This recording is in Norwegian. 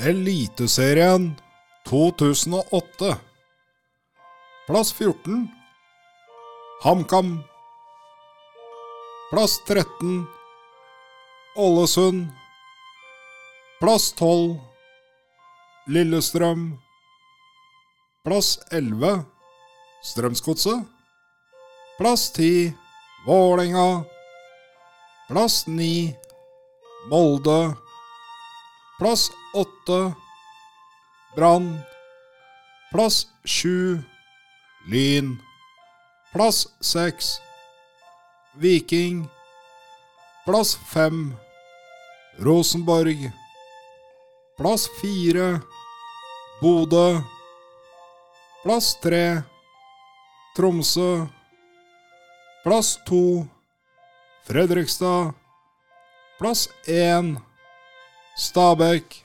Eliteserien 2008. Plass 14 HamKam. Plass 13 Ålesund. Plass 12 Lillestrøm. Plass 11 Strømsgodset. Plass 10 Vålerenga. Plass 9 Molde. Plass åtte Brann. Plass sju Lyn. Plass seks Viking. Plass fem Rosenborg. Plass fire Bodø. Plass tre Tromsø. Plass to Fredrikstad. Plass 1 Stabekk.